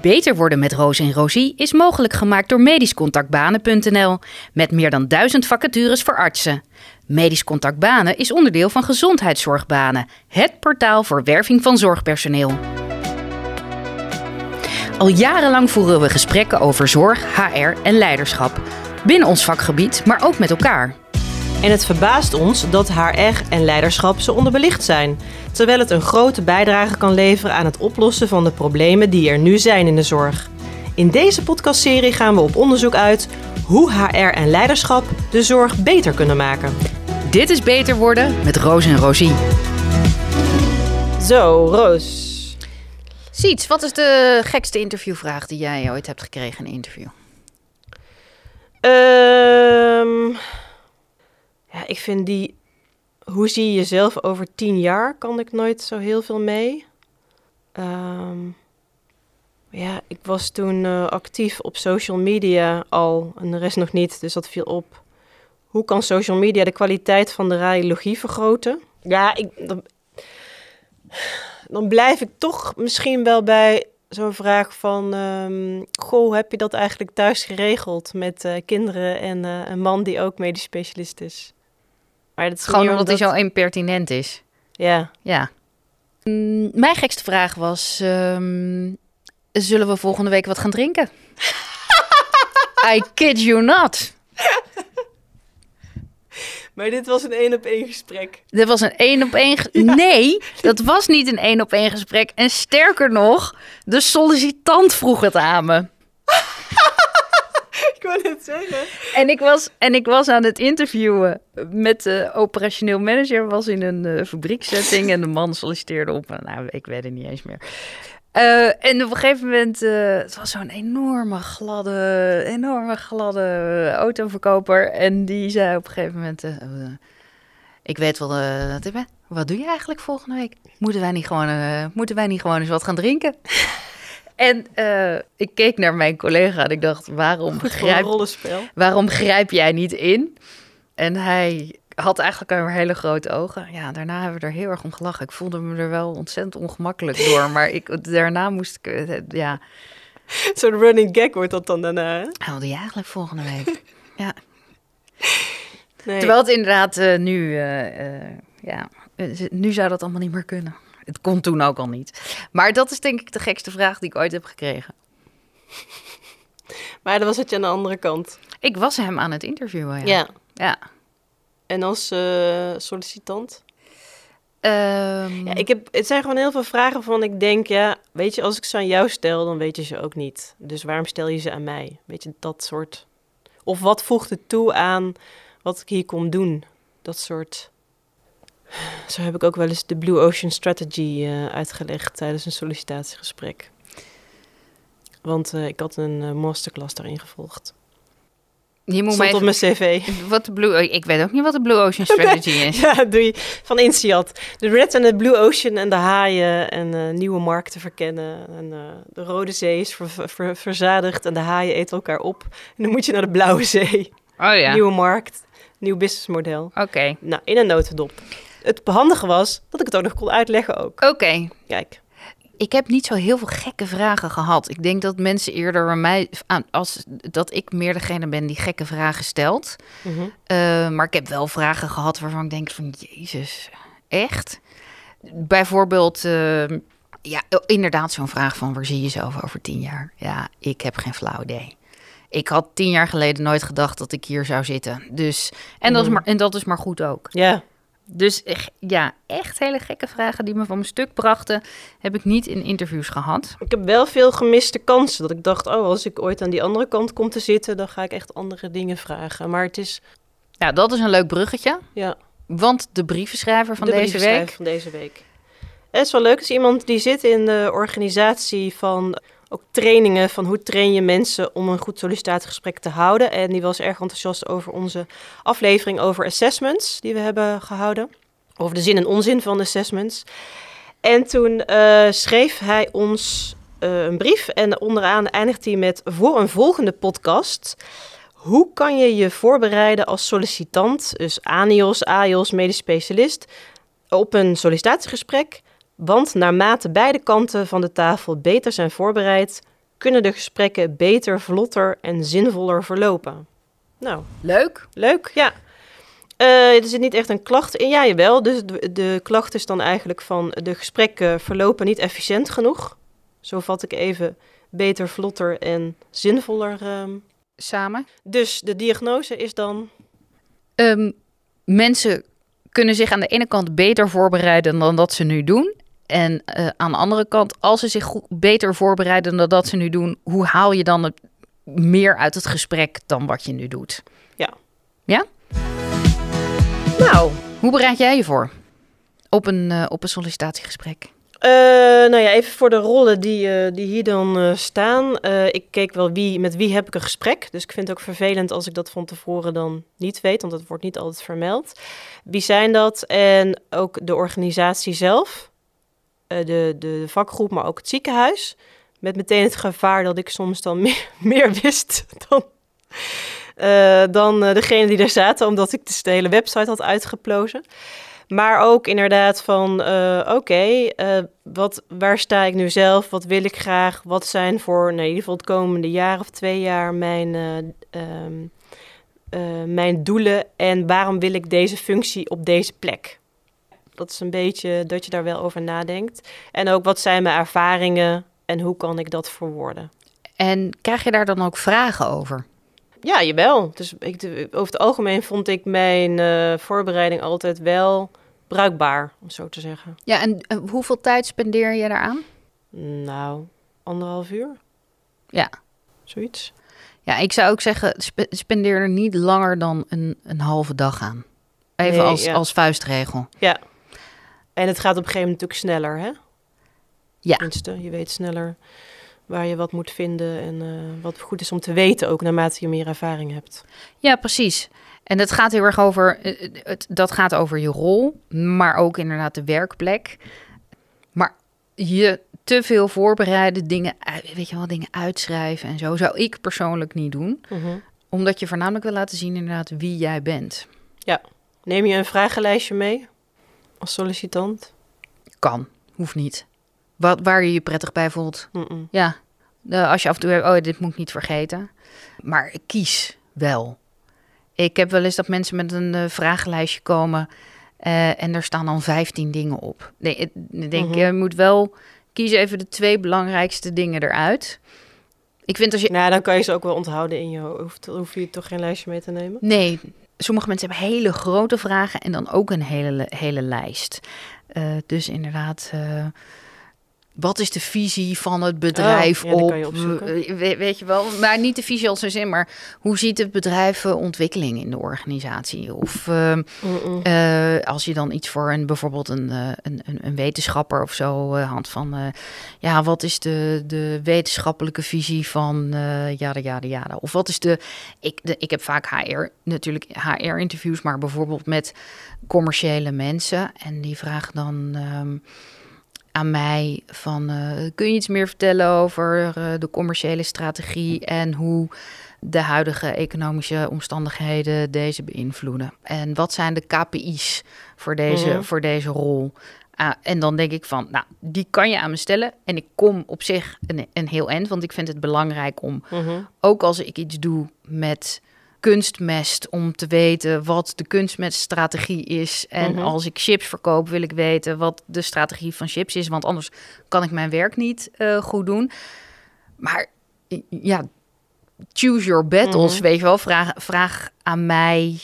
Beter worden met Roos en Rosie is mogelijk gemaakt door medischcontactbanen.nl met meer dan duizend vacatures voor artsen. Medisch Contact Banen is onderdeel van Gezondheidszorgbanen, het portaal voor werving van zorgpersoneel. Al jarenlang voeren we gesprekken over zorg, HR en leiderschap. Binnen ons vakgebied, maar ook met elkaar. En het verbaast ons dat HR en leiderschap zo onderbelicht zijn, terwijl het een grote bijdrage kan leveren aan het oplossen van de problemen die er nu zijn in de zorg. In deze podcastserie gaan we op onderzoek uit hoe HR en leiderschap de zorg beter kunnen maken. Dit is Beter Worden met Roos en Rosie. Zo, Roos. Siets, wat is de gekste interviewvraag die jij ooit hebt gekregen in een interview? Ehm ja, ik vind die... Hoe zie je jezelf over tien jaar? Kan ik nooit zo heel veel mee. Ehm, ja, ik was toen eh, actief op social media al en de rest nog niet, dus dat viel op. Hoe kan social media de kwaliteit van de radiologie vergroten? Ja, ik, dan, blijf ik toch misschien wel bij zo'n vraag van... ehm, goh, heb je dat eigenlijk thuis geregeld met eh, kinderen en eh, een man die ook medisch specialist is? Maar dat is Gewoon omdat hij zo impertinent is. Ja, Ja. Mm, Mijn gekste vraag was: ehm, zullen we volgende week wat gaan drinken? I kid you not. maar dit was een één op één gesprek. Dit was een één op één. ge- Nee, dat was niet een één op één gesprek. En sterker nog, de sollicitant vroeg het aan me. En ik was, en ik was aan het interviewen met de operationeel manager. Was in een eh, fabrieksetting en de man solliciteerde op. Nou, ik weet het niet eens meer. Eh, en op een gegeven moment, eh, het was zo'n enorme gladde, enorme gladde autoverkoper. En die zei op een gegeven moment, ik weet wel, wat, doe je eigenlijk volgende week? Moeten wij niet gewoon, moeten wij niet gewoon eens wat gaan drinken? En eh, ik keek naar mijn collega en ik dacht, waarom Goed grijp, waarom grijp jij niet in? En hij had eigenlijk een hele grote ogen. Ja, daarna hebben we er heel erg om gelachen. Ik voelde me er wel ontzettend ongemakkelijk door. Maar ik, daarna moest ik, eh, ja, Zo'n running gag wordt dat dan daarna, hè? je eigenlijk volgende week? ja. Nee. Terwijl het inderdaad eh, nu, ja, nu zou dat allemaal niet meer kunnen. Het kon toen ook al niet. Maar dat is denk ik de gekste vraag die ik ooit heb gekregen. Maar dan was het je aan de andere kant. Ik was hem aan het interviewen, ja. Ja. ja. En als eh, sollicitant? Ehm, Ja, ik heb, het zijn gewoon heel veel vragen van ik denk, ja, weet je, als ik ze aan jou stel, dan weet je ze ook niet. Dus waarom stel je ze aan mij? Weet je, dat soort... Of wat voegt het toe aan wat ik hier kom doen? Dat soort... Zo heb ik ook wel eens de Blue Ocean Strategy eh, uitgelegd tijdens een sollicitatiegesprek. Want eh, ik had een eh, masterclass daarin gevolgd. je moet Stond mij op mijn cv. Wat de Blue... Ik weet ook niet wat de Blue Ocean Strategy is. Ja, doe je van INSEAD. De Red en de Blue Ocean en de haaien en nieuwe markten verkennen. En de Rode Zee is ver- ver- verzadigd en de haaien eten elkaar op. En dan moet je naar de Blauwe Zee. Oh ja, Nieuwe markt, nieuw businessmodel. oké. Nou, in een notendop. Het handige was dat ik het ook nog kon uitleggen ook. Oké. Kijk, Ik heb niet zo heel veel gekke vragen gehad. Ik denk dat mensen eerder bij mij... aan- Als, dat ik meer degene ben die gekke vragen stelt. Mhm. Eh, maar ik heb wel vragen gehad waarvan ik denk van... Jezus, echt? Bijvoorbeeld... eh, ja, inderdaad zo'n vraag van... Waar zie je jezelf over tien jaar? Ja, ik heb geen flauw idee. Ik had tien jaar geleden nooit gedacht dat ik hier zou zitten. Dus, en, dat is Mhm. maar, en dat is maar goed ook. ja. Dus ja, echt hele gekke vragen die me van mijn stuk brachten, heb ik niet in interviews gehad. Ik heb wel veel gemiste kansen. Dat ik dacht, oh, als ik ooit aan die andere kant kom te zitten, dan ga ik echt andere dingen vragen. Maar het is, Ja, dat is een leuk bruggetje. ja, Want de brievenschrijver van de deze brievenschrijver week. van deze week. Het is wel leuk, is iemand die zit in de organisatie van ook trainingen van hoe train je mensen om een goed sollicitatiegesprek te houden. En die was erg enthousiast over onze aflevering over assessments die we hebben gehouden. Over de zin en onzin van assessments. En toen eh, schreef hij ons eh, een brief en onderaan eindigt hij met voor een volgende podcast. Hoe kan je je voorbereiden als sollicitant, dus ANIOS, AIOS, medisch specialist, op een sollicitatiegesprek? Want naarmate beide kanten van de tafel beter zijn voorbereid, kunnen de gesprekken beter, vlotter en zinvoller verlopen? Nou, Leuk. leuk, ja. Eh, er zit niet echt een klacht in. Ja, jawel. Dus de, de klacht is dan eigenlijk van de gesprekken verlopen niet efficiënt genoeg. Zo vat ik even beter, vlotter en zinvoller. ehm. Samen. Dus de diagnose is dan... Ehm, mensen kunnen zich aan de ene kant beter voorbereiden dan dat ze nu doen. En eh, aan de andere kant, als ze zich goed, beter voorbereiden dan dat ze nu doen, hoe haal je dan het meer uit het gesprek dan wat je nu doet? Ja. Ja? Nou, Hoe bereid jij je voor op een, eh, op een sollicitatiegesprek? Eh, nou ja, even voor de rollen die, die hier dan staan. Ik keek wel wie, met wie heb ik een gesprek. Dus ik vind het ook vervelend als ik dat van tevoren dan niet weet, want dat wordt niet altijd vermeld. Wie zijn dat? En ook de organisatie zelf, eh, de, de vakgroep, maar ook het ziekenhuis. Met meteen het gevaar dat ik soms dan meer, meer wist dan, eh, dan eh, degene die er zaten, omdat ik dus de hele website had uitgeplozen. Maar ook inderdaad van, oké, wat waar sta ik nu zelf? Wat wil ik graag? Wat zijn voor, nou, in ieder geval het komende jaar of twee jaar mijn, eh, ehm, eh, mijn doelen? En waarom wil ik deze functie op deze plek? Dat is een beetje dat je daar wel over nadenkt. En ook wat zijn mijn ervaringen en hoe kan ik dat verwoorden? En krijg je daar dan ook vragen over? Ja, jawel. Dus ik, over het algemeen vond ik mijn eh, voorbereiding altijd wel bruikbaar, om zo te zeggen. Ja, en eh, hoeveel tijd spendeer je daaraan? Nou, anderhalf uur, Ja. zoiets. Ja, ik zou ook zeggen, spe- spendeer er niet langer dan een, een halve dag aan. Even Nee, als, ja. als vuistregel. Ja. En het gaat op een gegeven moment natuurlijk sneller, hè? Ja. Tenminste, je weet sneller waar je wat moet vinden en eh, wat goed is om te weten, ook naarmate je meer ervaring hebt. Ja, precies. En het gaat heel erg over, eh, het, dat gaat over je rol, maar ook inderdaad de werkplek. Maar je te veel voorbereiden, dingen, weet je wel, dingen uitschrijven en zo, zou ik persoonlijk niet doen. Omdat je voornamelijk wil laten zien inderdaad wie jij bent. Neem je een vragenlijstje mee als sollicitant? Kan, hoeft niet. Wat, waar je je prettig bij voelt. Ja, als je af en toe hebt, oh, dit moet ik niet vergeten. Maar kies wel. Ik heb wel eens dat mensen met een eh, vragenlijstje komen eh, en er staan dan 15 dingen op. Nee, ik ik denk, Mhm. je moet wel kiezen even de twee belangrijkste dingen eruit. Ik vind als je... Nou, dan kan je ze ook wel onthouden in je hoofd. Dan hoef je toch geen lijstje mee te nemen. Nee, sommige mensen hebben hele grote vragen en dan ook een hele, hele lijst. Eh, dus inderdaad, eh, wat is de visie van het bedrijf Oh, ja, die op? je we- weet je wel, maar niet de visie als een zin, maar hoe ziet het bedrijf eh, ontwikkeling in de organisatie? Of eh, Mm-mm. eh, als je dan iets voor een bijvoorbeeld een, eh, een, een, wetenschapper of zo had van ja, wat is de, de wetenschappelijke visie van eh jada jada jada? Of wat is de ik, de, ik heb vaak HR, natuurlijk HR-interviews, maar bijvoorbeeld met commerciële mensen. En die vragen dan ehm, aan mij van, eh, kun je iets meer vertellen over eh, de commerciële strategie en hoe de huidige economische omstandigheden deze beïnvloeden? En wat zijn de KPI's voor deze, Mhm. voor deze rol? Ah, en dan denk ik van, nou, die kan je aan me stellen. En ik kom op zich een, een heel eind, want ik vind het belangrijk om Mhm. ook als ik iets doe met kunstmest, om te weten wat de kunstmeststrategie is. En Mhm. als ik chips verkoop, wil ik weten wat de strategie van chips is. Want anders kan ik mijn werk niet eh, goed doen. Maar ja, choose your battles, Mhm. weet je wel. Vraag, vraag aan mij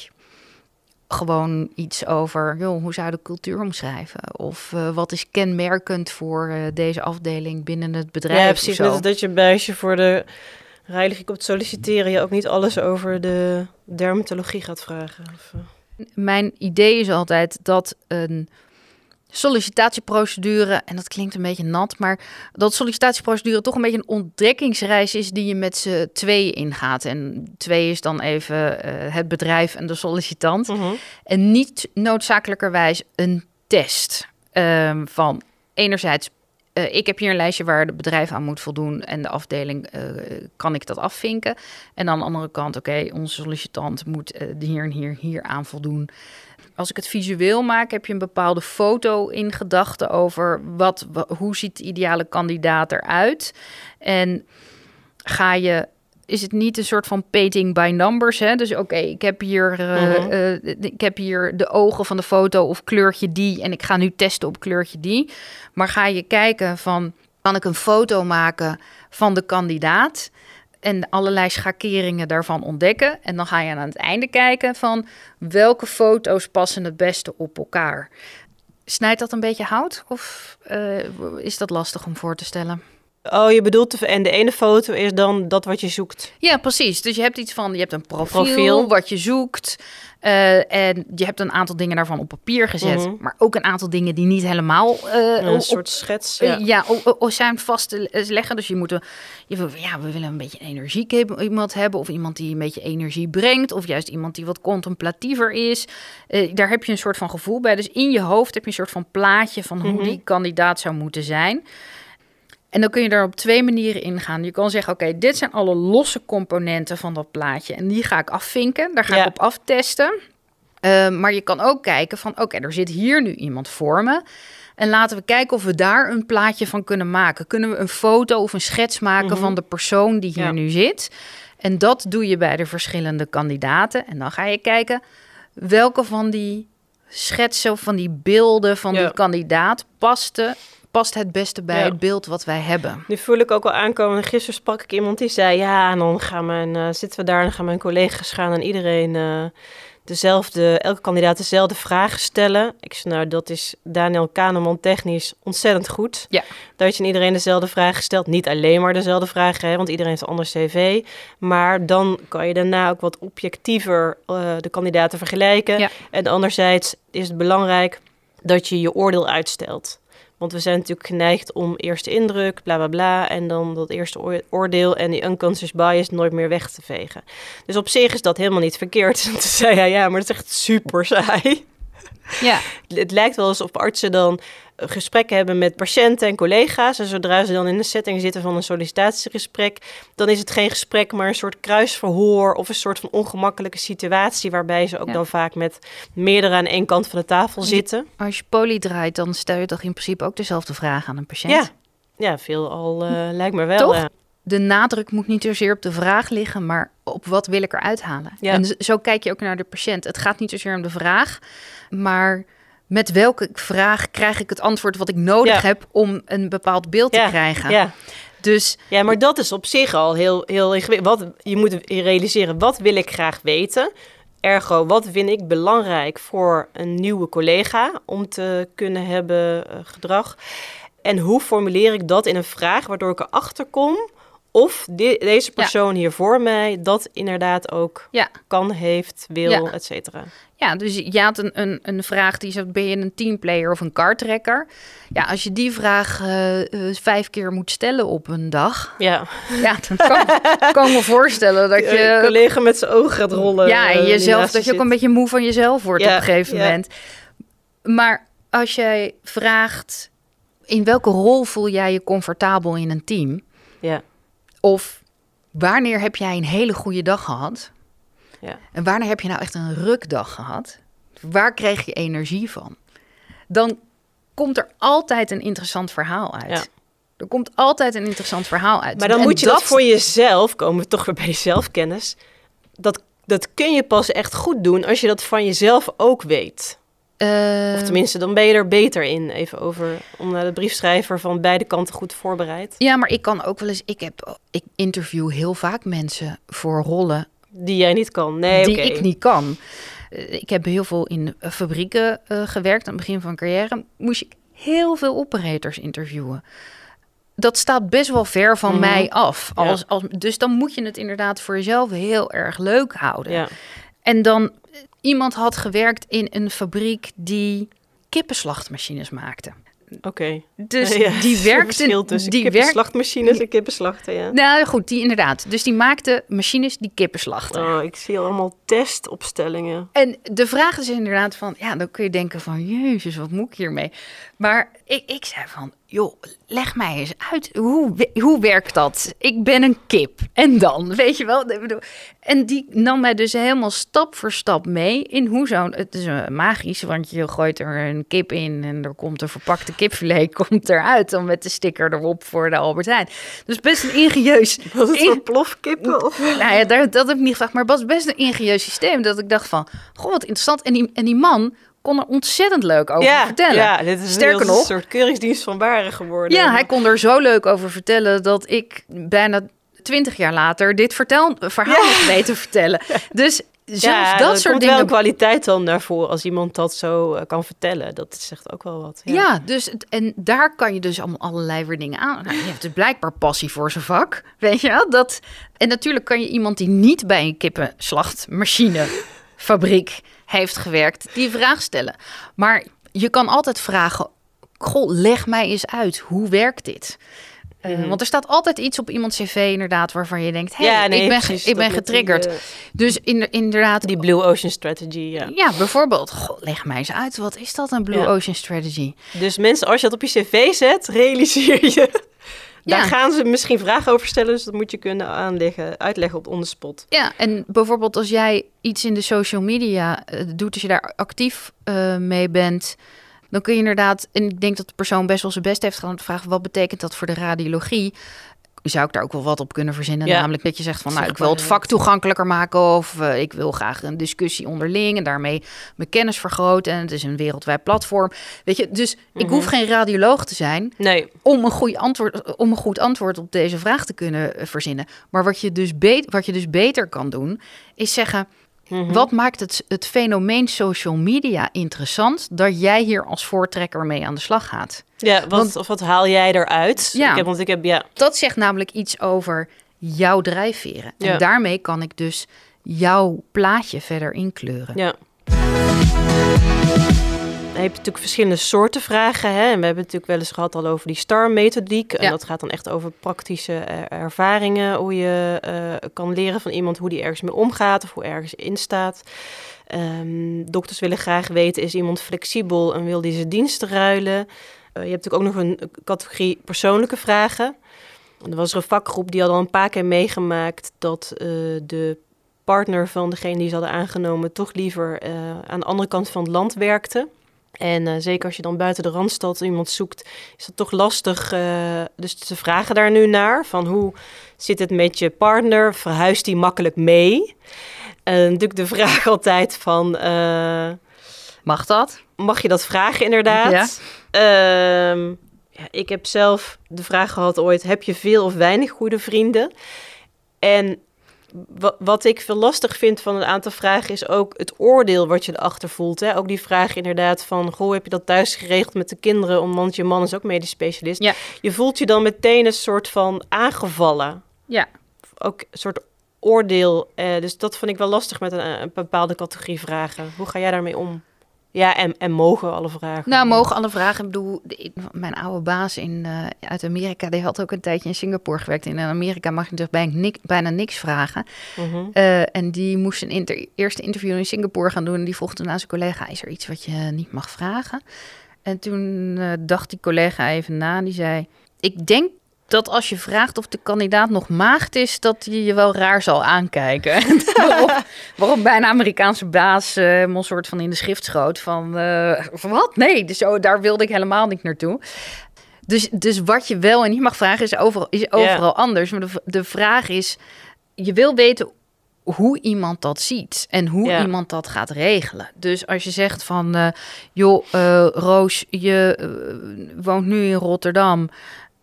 gewoon iets over, joh, hoe zou je de cultuur omschrijven? Of eh, wat is kenmerkend voor eh, deze afdeling binnen het bedrijf? Ja, precies. Net dat je bij als je voor de heilige komt solliciteren, je ook niet alles over de dermatologie gaat vragen. Of, eh, Mijn idee is altijd dat een sollicitatieprocedure, en dat klinkt een beetje nat, maar dat sollicitatieprocedure toch een beetje een ontdekkingsreis is die je met z'n tweeën ingaat. En twee is dan even eh, het bedrijf en de sollicitant. En niet noodzakelijkerwijs een test ehm, van enerzijds. Eh, ik heb hier een lijstje waar het bedrijf aan moet voldoen en de afdeling eh, kan ik dat afvinken. En aan de andere kant, oké, onze sollicitant moet eh, hier en hier, hier aan voldoen. Als ik het visueel maak, heb je een bepaalde foto in gedachten over wat, wa- hoe ziet de ideale kandidaat eruit. En ga je is het niet een soort van painting by numbers. Hè? Dus oké, ik heb hier uh, Mhm. eh, ik heb hier de ogen van de foto of kleurtje die. En ik ga nu testen op kleurtje die. Maar ga je kijken van, kan ik een foto maken van de kandidaat? En allerlei schakeringen daarvan ontdekken. En dan ga je aan het einde kijken van welke foto's passen het beste op elkaar. Snijdt dat een beetje hout? Of eh, is dat lastig om voor te stellen? Oh, je bedoelt, de- en de ene foto is dan dat wat je zoekt. Ja, precies. Dus je hebt iets van, je hebt een profiel, Profiel. wat je zoekt. eh, en je hebt een aantal dingen daarvan op papier gezet. Mhm. Maar ook een aantal dingen die niet helemaal eh, een op- soort schets. eh, Ja. ja, o- o- o- zijn vast te le- leggen. Dus je moet, je, ja, we willen een beetje een energiek heb- iemand hebben. Of iemand die een beetje energie brengt. Of juist iemand die wat contemplatiever is. Daar heb je een soort van gevoel bij. Dus in je hoofd heb je een soort van plaatje van hoe Mhm. die kandidaat zou moeten zijn. En dan kun je daar op twee manieren ingaan. Je kan zeggen, oké, dit zijn alle losse componenten van dat plaatje. En die ga ik afvinken. Daar ga Ja. ik op aftesten. Eh, maar je kan ook kijken van, oké, er zit hier nu iemand voor me. En laten we kijken of we daar een plaatje van kunnen maken. Kunnen we een foto of een schets maken Mhm. van de persoon die hier Ja. nu zit? En dat doe je bij de verschillende kandidaten. En dan ga je kijken welke van die schetsen of van die beelden van Ja. die kandidaat paste, past het beste bij Ja. het beeld wat wij hebben. Nu voel ik ook wel aankomen. Gisteren sprak ik iemand die zei: Ja, en dan gaan mijn, eh, zitten we daar en dan gaan mijn collega's gaan aan iedereen eh, dezelfde, elke kandidaat dezelfde vragen stellen. Ik zei: Nou, dat is Daniel Kahneman technisch ontzettend goed. Ja. Dat je aan iedereen dezelfde vragen stelt. Niet alleen maar dezelfde vragen, hè, want iedereen heeft een ander cv. Maar dan kan je daarna ook wat objectiever eh, de kandidaten vergelijken. Ja. En anderzijds is het belangrijk dat je je oordeel uitstelt. Want we zijn natuurlijk geneigd om eerste indruk, bla bla bla, en dan dat eerste oor- oordeel en die unconscious bias nooit meer weg te vegen. Dus op zich is dat helemaal niet verkeerd. Toen zei hij, ja, maar dat is echt super saai. Ja, Het lijkt wel alsof artsen dan eh, gesprekken hebben met patiënten en collega's. En zodra ze dan in de setting zitten van een sollicitatiegesprek, dan is het geen gesprek, maar een soort kruisverhoor of een soort van ongemakkelijke situatie waarbij ze ook Ja. dan vaak met meerdere aan één kant van de tafel zitten. als je poli draait, dan stel je toch in principe ook dezelfde vraag aan een patiënt. Ja, ja veel al eh, lijkt me wel. Toch? ja. De nadruk moet niet zozeer op de vraag liggen, maar op wat wil ik eruit halen. Ja. En zo kijk je ook naar de patiënt. Het gaat niet zozeer om de vraag, maar met welke vraag krijg ik het antwoord wat ik nodig Ja. heb om een bepaald beeld Ja, te krijgen. Ja. Dus ja, maar dat is op zich al heel, heel ingewikkeld. Wat, je moet realiseren, wat wil ik graag weten? Ergo, wat vind ik belangrijk voor een nieuwe collega om te kunnen hebben eh, gedrag? En hoe formuleer ik dat in een vraag waardoor ik erachter kom of de- deze persoon hier voor mij dat inderdaad ook Ja. kan, heeft, wil, Ja. et cetera. ja, dus je had een, een, een vraag die zegt, ben je een teamplayer of een kartrekker? Ja, als je die vraag eh, eh, vijf keer moet stellen op een dag, Ja, ja, dan kan, kan me voorstellen dat Een je collega met zijn ogen gaat rollen. Ja, en eh, jezelf, dat je ook een beetje moe van jezelf wordt op een gegeven ja. moment. Maar als jij vraagt, in welke rol voel jij je comfortabel in een team? Ja, Of wanneer heb jij een hele goede dag gehad? ja. En wanneer heb je nou echt een rukdag gehad? Waar kreeg je energie van? Dan komt er altijd een interessant verhaal uit. Ja. Er komt altijd een interessant verhaal uit. Maar dan En moet je dat... voor jezelf, komen we toch weer bij die zelfkennis. Dat, dat kun je pas echt goed doen als je dat van jezelf ook weet. Eh, Of tenminste, dan ben je er beter in. Even over, om naar de briefschrijver van beide kanten goed voorbereid. Ja, maar ik kan ook wel eens. Ik, heb, ik interview heel vaak mensen voor rollen Die jij niet kan. Nee, die ik niet kan. Eh, Ik heb heel veel in eh, fabrieken eh, gewerkt aan het begin van carrière. Moest ik heel veel operators interviewen. Dat staat best wel ver van Mhm. mij af. Ja. Als, als, dus dan moet je het inderdaad voor jezelf heel erg leuk houden. Ja, En dan, eh, iemand had gewerkt in een fabriek die kippenslachtmachines maakte. oké. Dus Ja, die er werkte... tussen die werk, kippenslachtmachines en kippenslachten, ja. nou goed, die inderdaad. Dus die maakte machines die kippen slachten. Oh, ik zie allemaal testopstellingen. En de vraag is inderdaad van, ja, dan kun je denken van, jezus, wat moet ik hiermee? Maar ik, ik zei van, joh, leg mij eens uit. Hoe, hoe werkt dat? Ik ben een kip. En dan, weet je wel? En die nam mij dus helemaal stap voor stap mee in hoe zo'n... Het is magisch, want je gooit er een kip in... en er komt een verpakte kipfilet komt eruit... dan met de sticker erop voor de Albert Heijn. Dus best een ingenieus... Was het in- plofkippen? Of? nou ja, daar, dat heb ik niet gevraagd. Maar het was best een ingenieus systeem. Dat ik dacht van, goh, wat interessant. En die, en die man kon er ontzettend leuk over Ja, vertellen. ja, dit is Sterker nog- een soort keuringsdienst van waren geworden. Ja, hij kon er zo leuk over vertellen dat ik bijna twintig jaar later dit vertel, verhaal Ja. nog weet te vertellen. Dus zelfs Ja, dat soort komt dingen. wel kwaliteit dan daarvoor als iemand dat zo eh, kan vertellen. Dat zegt ook wel wat. Ja, dus het- en daar kan je dus allemaal allerlei weer dingen aan. Nou, je hebt dus blijkbaar passie voor zijn vak, weet je wel? Dat en natuurlijk kan je iemand die niet bij een kippenslachtmachinefabriek heeft gewerkt, die vraag stellen. Maar je kan altijd vragen: Goh, leg mij eens uit, hoe werkt dit? Eh, Mhm. Want er staat altijd iets op iemands cv inderdaad waarvan je denkt: hey, Ja, nee, ik ben, precies, ik ben die, getriggerd. eh, dus in, inderdaad, Die Blue Ocean Strategy, ja. ja, bijvoorbeeld, goh, leg mij eens uit, wat is dat een Blue Ja. Ocean Strategy? Dus mensen, als je dat op je cv zet, realiseer je. Ja. Daar gaan ze misschien vragen over stellen, dus dat moet je kunnen aanleggen, uitleggen op on the spot. Ja, en bijvoorbeeld als jij iets in de social media eh, doet, als je daar actief eh, mee bent, dan kun je inderdaad, en ik denk dat de persoon best wel zijn best heeft gedaan om te vragen, wat betekent dat voor de radiologie? Zou ik daar ook wel wat op kunnen verzinnen? Ja. Namelijk dat je zegt van, nou, ik wil het vak toegankelijker maken of eh, ik wil graag een discussie onderling en daarmee mijn kennis vergroten. En het is een wereldwijd platform. Weet je, dus ik Mhm. hoef geen radioloog te zijn Nee, om een, goed antwoord, om een goed antwoord op deze vraag te kunnen eh, verzinnen. Maar wat je dus, be- wat je dus beter kan doen, is zeggen: Mhm. wat maakt het, het fenomeen social media interessant dat jij hier als voortrekker mee aan de slag gaat? Ja, wat, Want- of wat haal jij eruit? Ja. Ik heb, want ik heb, ja, Dat zegt namelijk iets over jouw drijfveren. En Ja. daarmee kan ik dus jouw plaatje verder inkleuren. ja. Dan heb je natuurlijk verschillende soorten vragen. Hè? En we hebben het natuurlijk wel eens gehad al over die STAR-methodiek. En Ja. dat gaat dan echt over praktische ervaringen. Hoe je eh, kan leren van iemand hoe die ergens mee omgaat of hoe ergens in staat. Ehm, dokters willen graag weten, is iemand flexibel en wil die zijn diensten ruilen? Eh, je hebt natuurlijk ook nog een categorie persoonlijke vragen. Er was er een vakgroep die had al een paar keer meegemaakt dat eh, de partner van degene die ze hadden aangenomen toch liever eh, aan de andere kant van het land werkte. En zeker als je dan buiten de Randstad iemand zoekt, is dat toch lastig. dus ze vragen daar nu naar, van hoe zit het met je partner? Verhuist die makkelijk mee? En natuurlijk de vraag altijd van, Mag dat? mag je dat vragen inderdaad? Ja. Ehm, ja, ik heb zelf de vraag gehad ooit, heb je veel of weinig goede vrienden? En wa- wat ik veel lastig vind van een aantal vragen is ook het oordeel wat je erachter voelt. Hè? Ook die vraag inderdaad van, goh, heb je dat thuis geregeld met de kinderen? Om- Want je man is ook medisch specialist. Ja. Je voelt je dan meteen een soort van aangevallen. Ja. Ook een soort oordeel. Eh, dus dat vond ik wel lastig met een, een bepaalde categorie vragen. Hoe ga jij daarmee om? Ja, en, en mogen alle vragen? Nou, mogen alle vragen. Ik bedoel, mijn oude baas in, eh, uit Amerika, die had ook een tijdje in Singapore gewerkt. In Amerika mag je dus bijna, niks, bijna niks vragen. Mhm. Eh, en die moest een inter- eerste interview in Singapore gaan doen. En die vroeg toen aan zijn collega, is er iets wat je niet mag vragen? En toen eh, dacht die collega even na en die zei... Ik denk dat als je vraagt of de kandidaat nog maagd is... dat hij je wel raar zal aankijken. waarop bij een Amerikaanse baas helemaal een soort van in de schrift schoot van... eh, wat? Nee, dus zo, daar wilde ik helemaal niet naartoe. Dus, dus wat je wel en niet mag vragen is overal, is overal anders. Maar de, de vraag is, je wil weten hoe iemand dat ziet en hoe Ja. iemand dat gaat regelen. Dus als je zegt van, eh, joh, Roos, je woont nu in Rotterdam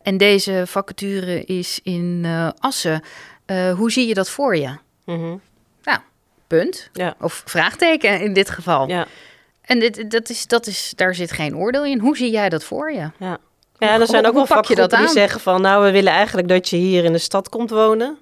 en deze vacature is in eh, Assen. Eh, hoe zie je dat voor je? Mhm. Punt. Ja. Of vraagteken in dit geval. Ja. En dit, dat is, dat is, daar zit geen oordeel in. Hoe zie jij dat voor je? Ja, er zijn ook wel vakgroepen die zeggen van... nou, we willen eigenlijk dat je hier in de stad komt wonen.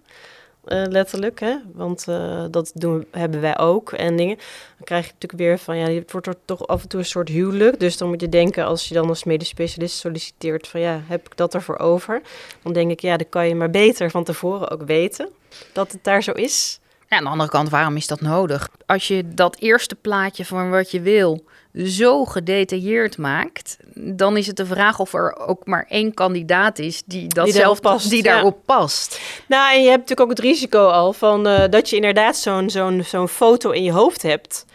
Eh, letterlijk, hè? Want eh, dat doen, hebben wij ook en dingen. Dan krijg je natuurlijk weer van... ja, het wordt er toch af en toe een soort huwelijk. Dus dan moet je denken, als je dan als medisch specialist solliciteert... van ja, heb ik dat ervoor over? Dan denk ik, ja, dan kan je maar beter van tevoren ook weten... dat het daar zo is. Ja, aan de andere kant, waarom is dat nodig? Als je dat eerste plaatje van wat je wil zo gedetailleerd maakt, dan is het de vraag of er ook maar één kandidaat is die dat Die zelf past, die ja. daarop past. Nou, en je hebt natuurlijk ook het risico al van eh, dat je inderdaad zo'n zo'n zo'n foto in je hoofd hebt.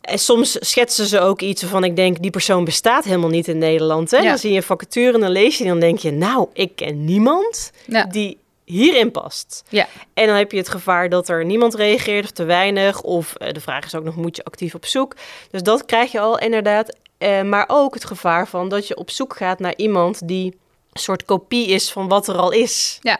En soms schetsen ze ook iets waarvan ik denk, die persoon bestaat helemaal niet in Nederland. Hè? Ja. Dan zie je een vacature en dan lees je en dan denk je, nou, ik ken niemand Ja. die hierin past. Ja. En dan heb je het gevaar dat er niemand reageert of te weinig. Of eh, de vraag is ook nog, moet je actief op zoek? Dus dat krijg je al inderdaad. Eh, maar ook het gevaar van dat je op zoek gaat naar iemand die een soort kopie is van wat er al is. Ja.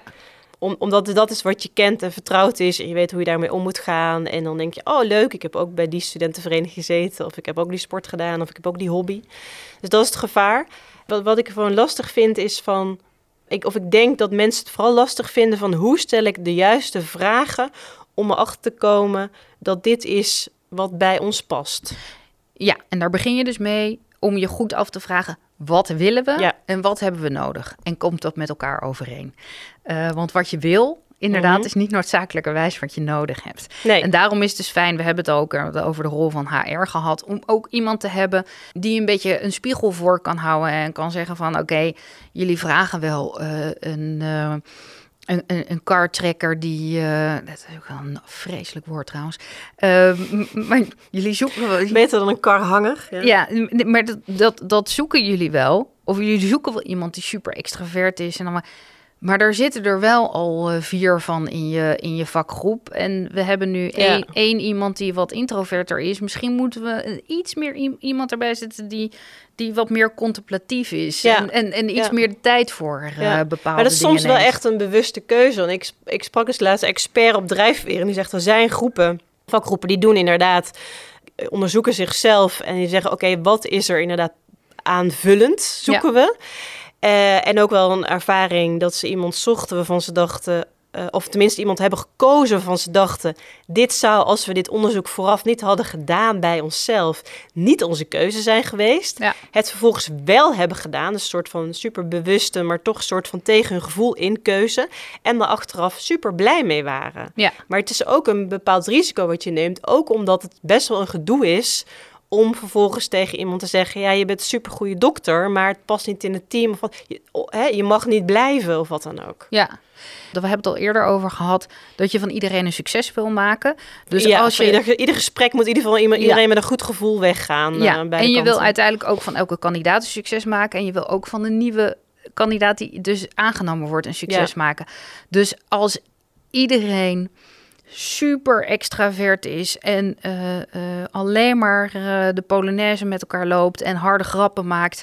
Om, omdat dat is wat je kent en vertrouwd is en je weet hoe je daarmee om moet gaan. En dan denk je, oh leuk, ik heb ook bij die studentenvereniging gezeten. Of ik heb ook die sport gedaan of ik heb ook die hobby. Dus dat is het gevaar. Wat, wat ik gewoon lastig vind is van... Ik, of ik denk dat mensen het vooral lastig vinden van hoe stel ik de juiste vragen om erachter te komen dat dit is wat bij ons past. Ja, en daar begin je dus mee om je goed af te vragen: wat willen we Ja. en wat hebben we nodig? En komt dat met elkaar overeen? Eh, want wat je wil, inderdaad, Mhm. is niet noodzakelijkerwijs wat je nodig hebt. Nee, En daarom is het dus fijn, we hebben het ook eh, over de rol van HR gehad, om ook iemand te hebben die een beetje een spiegel voor kan houden en kan zeggen van oké, jullie vragen wel eh, een, eh, een, een, een car tracker die, dat is ook wel een vreselijk woord trouwens, maar jullie zoeken wel, beter dan een karhanger. Ja. ja, maar dat, dat, dat zoeken jullie wel. Of jullie zoeken wel iemand die super extravert is. En dan maar, maar daar zitten er wel al eh, vier van in je, in je vakgroep. En we hebben nu één, één iemand die wat introverter is. Misschien moeten we iets meer iemand erbij zetten die, die wat meer contemplatief is. Ja. En, en, en iets Ja. meer de tijd voor Ja. bepaalde Maar dat is soms dingen wel echt een bewuste keuze. Want ik, ik sprak eens laatst expert op drijfveer en die zegt er zijn groepen, vakgroepen, die doen inderdaad, eh, onderzoeken zichzelf en die zeggen oké, wat is er inderdaad aanvullend, zoeken we. Eh, en ook wel een ervaring dat ze iemand zochten waarvan ze dachten, eh, of tenminste iemand hebben gekozen waarvan ze dachten, dit zou als we dit onderzoek vooraf niet hadden gedaan bij onszelf, niet onze keuze zijn geweest Ja. het vervolgens wel hebben gedaan. Dus een soort van superbewuste, maar toch een soort van tegen hun gevoel in keuze. En er achteraf super blij mee waren. Ja. Maar het is ook een bepaald risico wat je neemt. Ook omdat het best wel een gedoe is om vervolgens tegen iemand te zeggen... ja, je bent een supergoeie dokter, maar het past niet in het team. Of wat, je, oh, hè, je mag niet blijven of wat dan ook. Ja, we hebben het al eerder over gehad dat je van iedereen een succes wil maken. Dus ja, als je ieder, ieder gesprek moet in ieder geval Ja. iedereen met een goed gevoel weggaan. Ja, eh, bij en je wil uiteindelijk ook van elke kandidaat een succes maken. En je wil ook van de nieuwe kandidaat die dus aangenomen wordt een succes maken. Dus als iedereen super extravert is en eh, eh, alleen maar eh, de Polonaise met elkaar loopt en harde grappen maakt...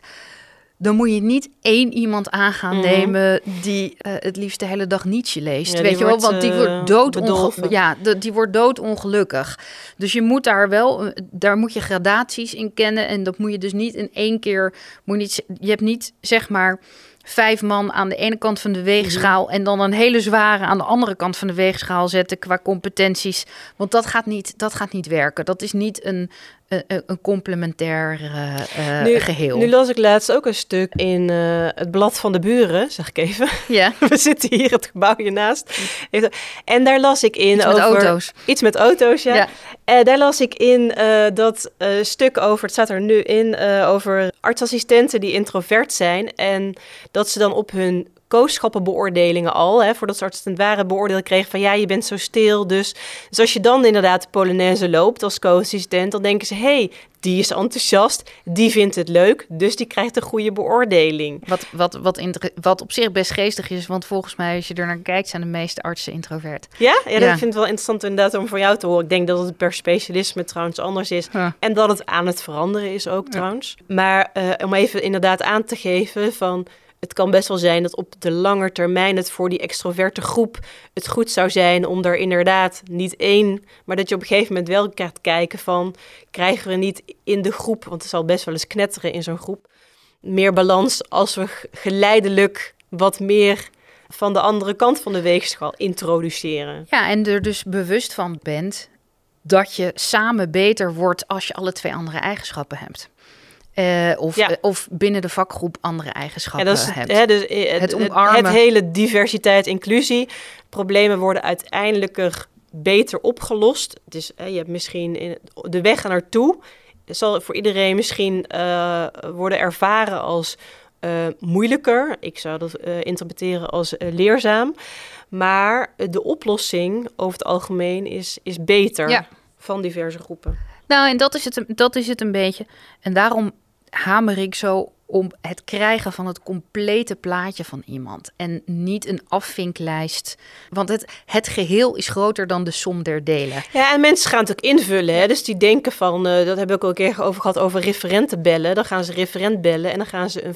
Dan moet je niet één iemand aan gaan Mhm. nemen die het liefst de hele dag Nietzsche leest. Ja, weet je wel? Want die wordt bedolven. Ja, de- die wordt doodongelukkig. Dus je moet daar wel, daar moet je gradaties in kennen. En dat moet je dus niet in één keer, moet je, niet, je hebt niet zeg maar vijf man aan de ene kant van de weegschaal Mhm. en dan een hele zware aan de andere kant van de weegschaal zetten qua competenties. Want dat gaat niet, dat gaat niet werken. Dat is niet een, een, een complementair eh, eh, Nu- geheel. Nu las ik laatst ook een stuk in eh, het blad van de buren, zeg ik even. ja, We zitten hier het gebouw hiernaast. En daar las ik in iets over auto's. iets met auto's, ja. Ja. Daar las ik in dat stuk over, het staat er nu in, over artsassistenten die introvert zijn en dat ze dan op hun kooschappenbeoordelingen al, hè, voordat ze artsassistent waren, beoordeeld kregen van ja, je bent zo stil. Dus, dus als je dan inderdaad de Polonaise loopt als co-assistent, dan denken ze, hé, hey, die is enthousiast, die vindt het leuk, dus die krijgt een goede beoordeling. Wat, wat, wat, wat op zich best geestig is, want volgens mij, als je er naar kijkt, zijn de meeste artsen introvert. Ja? ja, dat Ja. vind ik wel interessant inderdaad om voor jou te horen. Ik denk dat het per specialisme trouwens anders is. Ja. En dat het aan het veranderen is ook trouwens. Maar eh, om even inderdaad aan te geven van... Het kan best wel zijn dat op de lange termijn het voor die extroverte groep het goed zou zijn om er inderdaad niet één, maar dat je op een gegeven moment wel gaat kijken van krijgen we niet in de groep, want het zal best wel eens knetteren in zo'n groep, meer balans als we geleidelijk wat meer van de andere kant van de weegschaal introduceren. Ja, en er dus bewust van bent dat je samen beter wordt als je alle twee andere eigenschappen hebt. Eh, of, Ja. eh, of binnen de vakgroep andere Ja, eigenschappen dat is hebt. hè, dus, eh, het, Het omarmen. het hele diversiteit, inclusie. Problemen worden uiteindelijker beter opgelost. Dus je hebt misschien in de weg naartoe zal voor iedereen misschien uh, worden ervaren als moeilijker. Ik zou dat interpreteren als leerzaam. Maar de oplossing over het algemeen is, is beter ja. van diverse groepen. Nou, en dat is, het, dat is het een beetje. En daarom hamer ik zo om het krijgen van het complete plaatje van iemand. En niet een afvinklijst. Want het, het geheel is groter dan de som der delen. Ja, en mensen gaan het ook invullen. Hè? Dus die denken van, uh, dat heb ik ook een keer over gehad, over referenten bellen. Dan gaan ze referent bellen en dan gaan ze een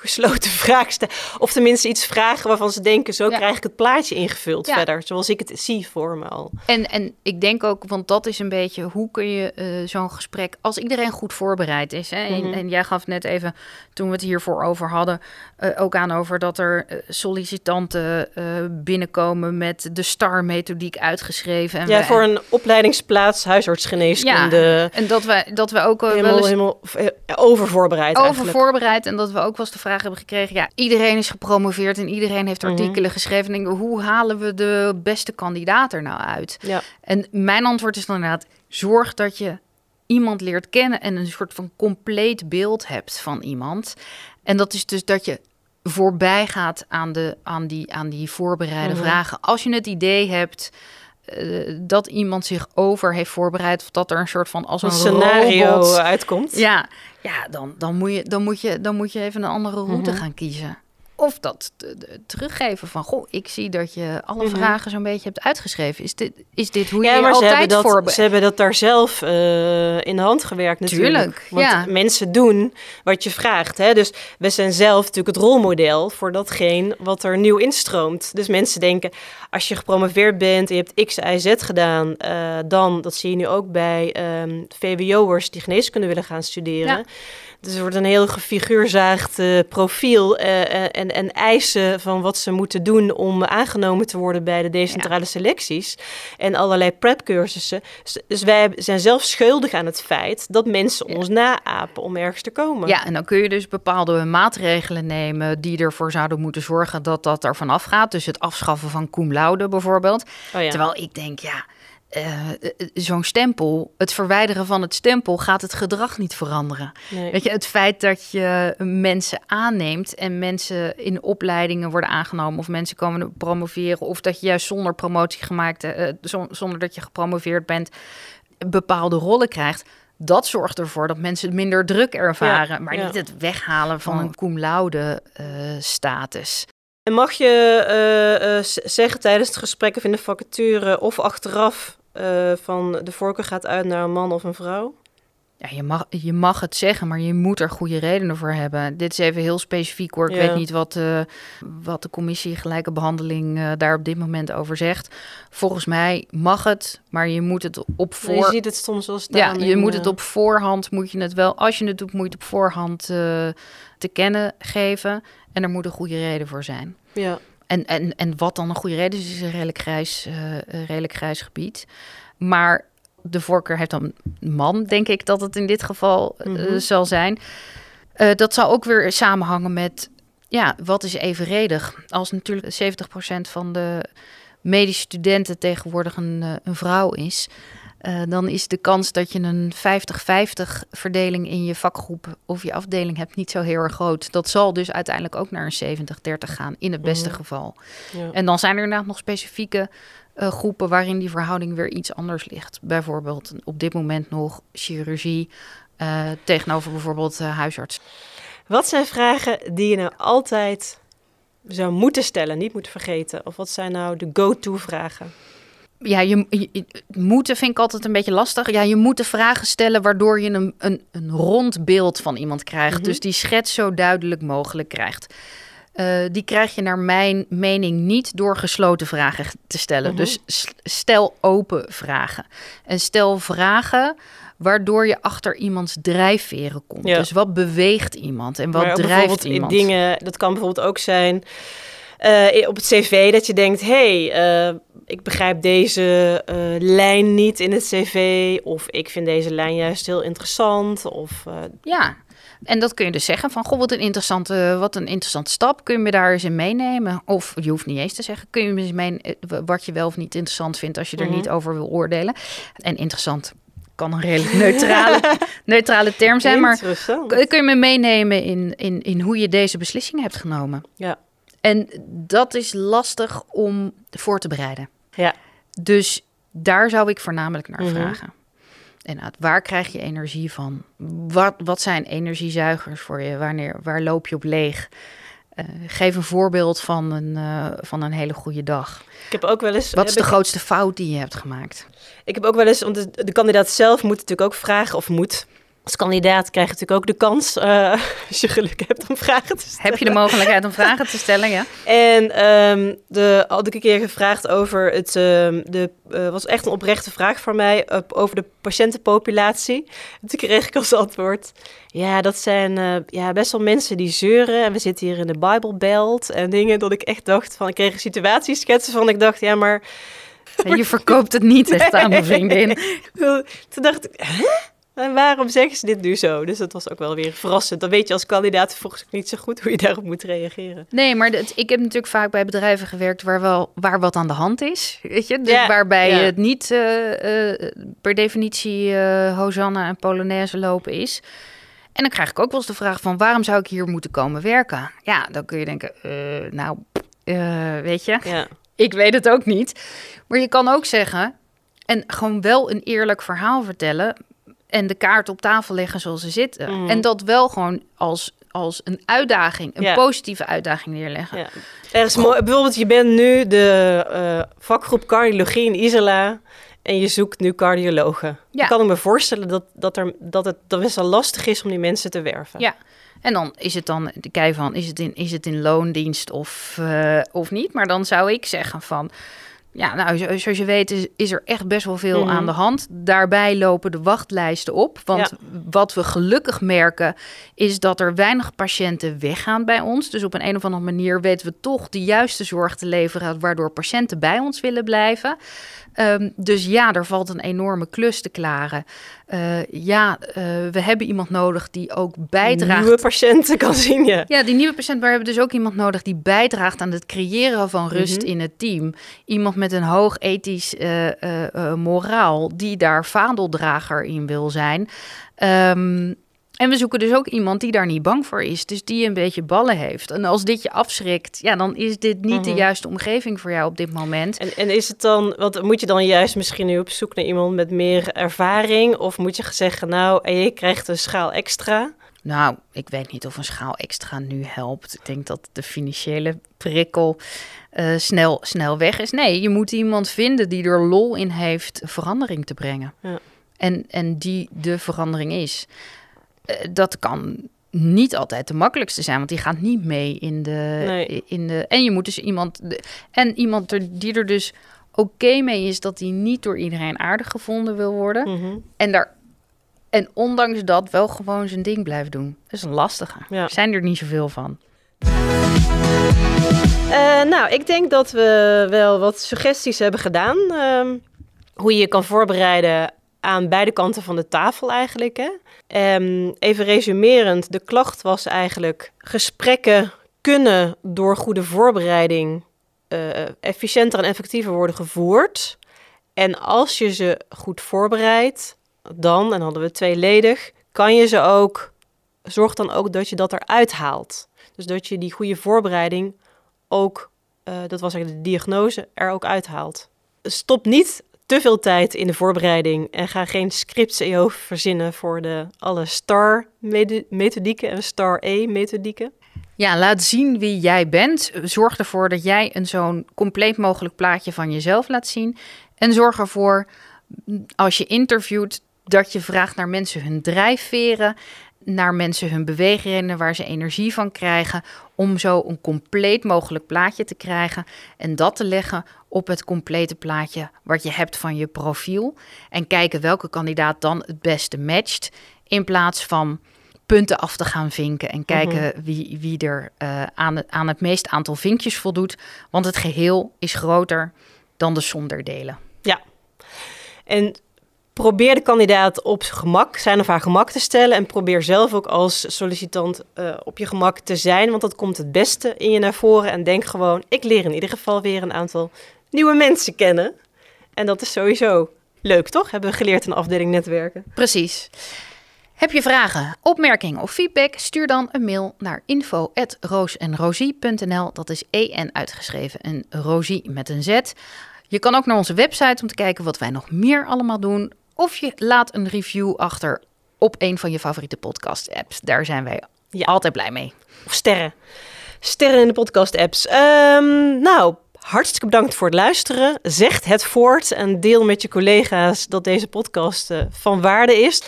gesloten vraag stellen. Of tenminste iets vragen waarvan ze denken, zo krijg ik het plaatje ingevuld ja. verder. Zoals ik het zie voor me al. En, en ik denk ook, want dat is een beetje, hoe kun je uh, zo'n gesprek, als iedereen goed voorbereid is. Hè, en, Mhm. en, jij gaf net even, toen we het hiervoor over hadden, uh, ook aan over dat er uh, sollicitanten binnenkomen met de STAR-methodiek uitgeschreven. En ja, voor een opleidingsplaats huisartsgeneeskunde. Ja, en dat we, dat we ook helemaal, wel eens helemaal overvoorbereid Overvoorbereid en dat we ook eens de vraag hebben gekregen. Ja, iedereen is gepromoveerd en iedereen heeft artikelen Mhm. geschreven. En hoe halen we de beste kandidaat er nou uit? Ja. En mijn antwoord is dan inderdaad: zorg dat je iemand leert kennen en een soort van compleet beeld hebt van iemand. En dat is dus dat je voorbij gaat aan, de, aan, die, aan die voorbereide Mhm. vragen. Als je het idee hebt uh, dat iemand zich over heeft voorbereid, of dat er een soort van als een, een scenario robot, uitkomt. Ja, ja dan, dan, moet je, dan, moet je, dan moet je even een andere route Mhm. gaan kiezen. Of dat de- de- teruggeven van, goh, ik zie dat je alle Mhm. vragen zo'n beetje hebt uitgeschreven. Is dit, is dit hoe je Ja, je maar ze hebben, altijd dat, voorbereidt? ze hebben dat daar zelf eh, in de hand gewerkt natuurlijk. Tuurlijk, Want ja. mensen doen wat je vraagt. Hè? Dus we zijn zelf natuurlijk het rolmodel voor datgene wat er nieuw instroomt. Dus mensen denken, als je gepromoveerd bent en je hebt X, Y, Z gedaan... eh, dan, dat zie je nu ook bij ehm VWO'ers die geneeskunde willen gaan studeren... Ja. Dus er wordt een heel gefiguurzaagd eh, profiel eh, en, en eisen van wat ze moeten doen om aangenomen te worden bij de decentrale selecties. En allerlei prepcursussen. Dus, dus wij zijn zelf schuldig aan het feit dat mensen ons naapen om ergens te komen. Ja, en dan kun je dus bepaalde maatregelen nemen die ervoor zouden moeten zorgen dat dat er vanaf gaat. Dus het afschaffen van cum laude bijvoorbeeld. Oh ja. Terwijl ik denk, ja, eh, eh, zo'n stempel, het verwijderen van het stempel gaat het gedrag niet veranderen. Nee. Weet je, het feit dat je mensen aanneemt en mensen in opleidingen worden aangenomen of mensen komen promoveren of dat je juist zonder promotie gemaakt, zon- zonder dat je gepromoveerd bent, bepaalde rollen krijgt. Dat zorgt ervoor dat mensen minder druk ervaren, Ja, maar ja. niet het weghalen van Oh. een cum laude status. En mag je zeggen tijdens het gesprek of in de vacature of achteraf eh, van de voorkeur gaat uit naar een man of een vrouw? Ja, je mag, je mag het zeggen, maar je moet er goede redenen voor hebben. Dit is even heel specifiek hoor. Ik Ja. weet niet wat, eh, wat de commissie gelijke behandeling eh, daar op dit moment over zegt. Volgens mij mag het, maar je moet het op Je voor... ziet het soms wel Ja, je moet het op voorhand, moet je het wel, als je het doet, moet je het op voorhand te kennen geven. En er moet een goede reden voor zijn. Ja. En, en, en wat dan een goede reden is, is een redelijk grijs, eh, een redelijk grijs gebied. Maar de voorkeur heeft dan man, denk ik dat het in dit geval eh, Mhm. zal zijn. Eh, dat zal ook weer samenhangen met, ja, wat is evenredig? Als natuurlijk 70% van de medische studenten tegenwoordig een, een vrouw is... eh, dan is de kans dat je een 50-50 verdeling in je vakgroep of je afdeling hebt niet zo heel erg groot. Dat zal dus uiteindelijk ook naar een 70-30 gaan, in het beste Mhm. geval. Ja. En dan zijn er inderdaad nog specifieke eh, groepen waarin die verhouding weer iets anders ligt. Bijvoorbeeld op dit moment nog chirurgie eh, tegenover bijvoorbeeld huisarts. Wat zijn vragen die je nou altijd zou moeten stellen, niet moet vergeten? Of wat zijn nou de go-to vragen? Ja, je, je- moeten vind ik altijd een beetje lastig. Ja, je moet de vragen stellen waardoor je een, een, een rond beeld van iemand krijgt. Mhm. Dus die schets zo duidelijk mogelijk krijgt. Eh, die krijg je naar mijn mening niet door gesloten vragen te stellen. Mhm. Dus stel open vragen. En stel vragen waardoor je achter iemands drijfveren komt. Ja. Dus wat beweegt iemand en wat drijft iemand? Dingen, dat kan bijvoorbeeld ook zijn eh, op het cv dat je denkt... hé, hey, eh, ik begrijp deze eh, lijn niet in het cv... of ik vind deze lijn juist heel interessant. Of, Ja, En dat kun je dus zeggen van, goh, wat een interessante, wat een interessante stap. Kun je me daar eens in meenemen? Of je hoeft niet eens te zeggen, kun je me eens mee, eh, wat je wel of niet interessant vindt als je er Mhm. niet over wil oordelen. En interessant kan een redelijk neutrale, neutrale term zijn, maar kun je me meenemen in, in, in hoe je deze beslissing hebt genomen? Ja. En dat is lastig om voor te bereiden. Ja. Dus daar zou ik voornamelijk naar Mhm. vragen. En waar krijg je energie van? Wat, wat zijn energiezuigers voor je? Wanneer, waar loop je op leeg? Eh, geef een voorbeeld van een, eh, van een hele goede dag. Ik heb ook wel eens. Wat is de ik, grootste fout die je hebt gemaakt? ik heb ook wel eens, want de, de kandidaat zelf moet natuurlijk ook vragen of moet. Als kandidaat krijg je natuurlijk ook de kans, eh, als je geluk hebt, om vragen te stellen. Heb je de mogelijkheid om vragen te stellen? Ja. En ehm, de, had ik een keer gevraagd over het. ehm, de, eh, was echt een oprechte vraag voor mij. over de patiëntenpopulatie. En toen kreeg ik als antwoord. Ja, dat zijn eh, ja, best wel mensen die zeuren. En we zitten hier in de Bible Belt. En dingen dat ik echt dacht van. Ik kreeg een situatieschetsen van. Ik dacht, ja, maar. Je verkoopt het niet echt aan mijn vriendin. Toen dacht ik. Hè? En waarom zeggen ze dit nu zo? Dus dat was ook wel weer verrassend. Dan weet je als kandidaat volgens mij niet zo goed hoe je daarop moet reageren. Nee, maar ik heb natuurlijk vaak bij bedrijven gewerkt waar, wel, waar wat aan de hand is. Weet je? Dus Ja, waarbij ja. het niet eh, eh, per definitie eh Hosanna en Polonaise lopen is. En dan krijg ik ook wel eens de vraag van waarom zou ik hier moeten komen werken? Ja, dan kun je denken, nou, weet je, Ja. ik weet het ook niet. Maar je kan ook zeggen, en gewoon wel een eerlijk verhaal vertellen en de kaart op tafel leggen zoals ze zitten. Mhm. En dat wel gewoon als, als een uitdaging, een Ja. positieve uitdaging neerleggen. Ja. Er is mooi, bijvoorbeeld, je bent nu de eh, vakgroep cardiologie in Isela en je zoekt nu cardiologen. Ja. Dan kan ik me voorstellen dat, dat, er, dat het dat best wel lastig is om die mensen te werven. Ja. En dan is het dan de kei van, is het in, is het in loondienst of, eh, of niet? Maar dan zou ik zeggen van, ja, nou, zo- zoals je weet is, is er echt best wel veel Mhm. aan de hand. Daarbij lopen de wachtlijsten op. Want wat we gelukkig merken, is dat er weinig patiënten weggaan bij ons. Dus op een, een of andere manier weten we toch de juiste zorg te leveren, waardoor patiënten bij ons willen blijven. Ehm, dus ja, er valt een enorme klus te klaren. Eh, ja, eh, we hebben iemand nodig die ook bijdraagt. Nieuwe patiënten kan zien, ja. Ja, die nieuwe patiënt, maar we hebben dus ook iemand nodig die bijdraagt aan het creëren van rust Mhm. in het team. Iemand met een hoog ethisch eh, moraal, die daar vaandeldrager in wil zijn. Ehm, en we zoeken dus ook iemand die daar niet bang voor is, dus die een beetje ballen heeft. En als dit je afschrikt, ja, dan is dit niet de Mhm. juiste omgeving voor jou op dit moment. En, en is het dan, wat moet je dan juist misschien nu op zoek naar iemand met meer ervaring? Of moet je zeggen, nou, en je krijgt een schaal extra? Nou, ik weet niet of een schaal extra nu helpt. Ik denk dat de financiële prikkel eh, snel, snel weg is. Nee, je moet iemand vinden die er lol in heeft verandering te brengen. Ja. En, en die de verandering is. Eh, dat kan niet altijd de makkelijkste zijn, want die gaat niet mee in de. Nee. In de en je moet dus iemand. en iemand er, die er dus oké mee is dat hij niet door iedereen aardig gevonden wil worden. Mhm. En, daar, en ondanks dat wel gewoon zijn ding blijft doen. Dat is een lastige. Ja. Er zijn er niet zoveel van. Eh, nou, ik denk dat we wel wat suggesties hebben gedaan. ehm, hoe je je kan voorbereiden aan beide kanten van de tafel eigenlijk. Hè? Ehm, even resumerend, de klacht was eigenlijk... gesprekken kunnen door goede voorbereiding... eh, efficiënter en effectiever worden gevoerd. En als je ze goed voorbereidt, dan, en hadden we tweeledig... kan je ze ook... zorg dan ook dat je dat eruit haalt. Dus dat je die goede voorbereiding ook, eh, dat was eigenlijk de diagnose, er ook uithaalt. Stop niet te veel tijd in de voorbereiding en ga geen scripts in hoofd verzinnen voor de alle STAR-methodieken en STAR-E-methodieken. Ja, laat zien wie jij bent. Zorg ervoor dat jij een zo'n compleet mogelijk plaatje van jezelf laat zien. En zorg ervoor, als je interviewt, dat je vraagt naar mensen hun drijfveren, naar mensen hun beweegredenen, waar ze energie van krijgen, om zo een compleet mogelijk plaatje te krijgen en dat te leggen op het complete plaatje wat je hebt van je profiel. En kijken welke kandidaat dan het beste matcht, in plaats van punten af te gaan vinken en kijken wie, wie er eh, aan, het, aan het meeste aantal vinkjes voldoet. Want het geheel is groter dan de som der delen. En probeer de kandidaat op zijn gemak, zijn of haar gemak te stellen. En probeer zelf ook als sollicitant uh, op je gemak te zijn. Want dat komt het beste in je naar voren. En denk gewoon, ik leer in ieder geval weer een aantal nieuwe mensen kennen. En dat is sowieso leuk, toch? Hebben we geleerd in de afdeling netwerken. Precies. Heb je vragen, opmerkingen of feedback? Stuur dan een mail naar info@roosenrosie.nl. Dat is en uitgeschreven en rosie met een z. Je kan ook naar onze website om te kijken wat wij nog meer allemaal doen. Of je laat een review achter op een van je favoriete podcast-apps. Daar zijn wij ja. altijd blij mee. Of sterren. Sterren in de podcast-apps. Um, nou, hartstikke bedankt voor het luisteren. Zeg het voort en deel met je collega's dat deze podcast uh, van waarde is.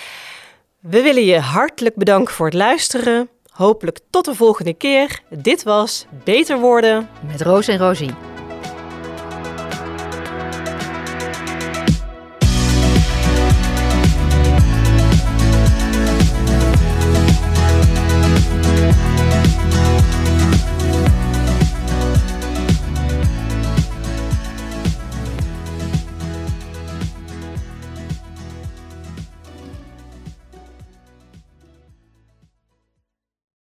We willen je hartelijk bedanken voor het luisteren. Hopelijk tot de volgende keer. Dit was Beter Worden met Roos en Rosie.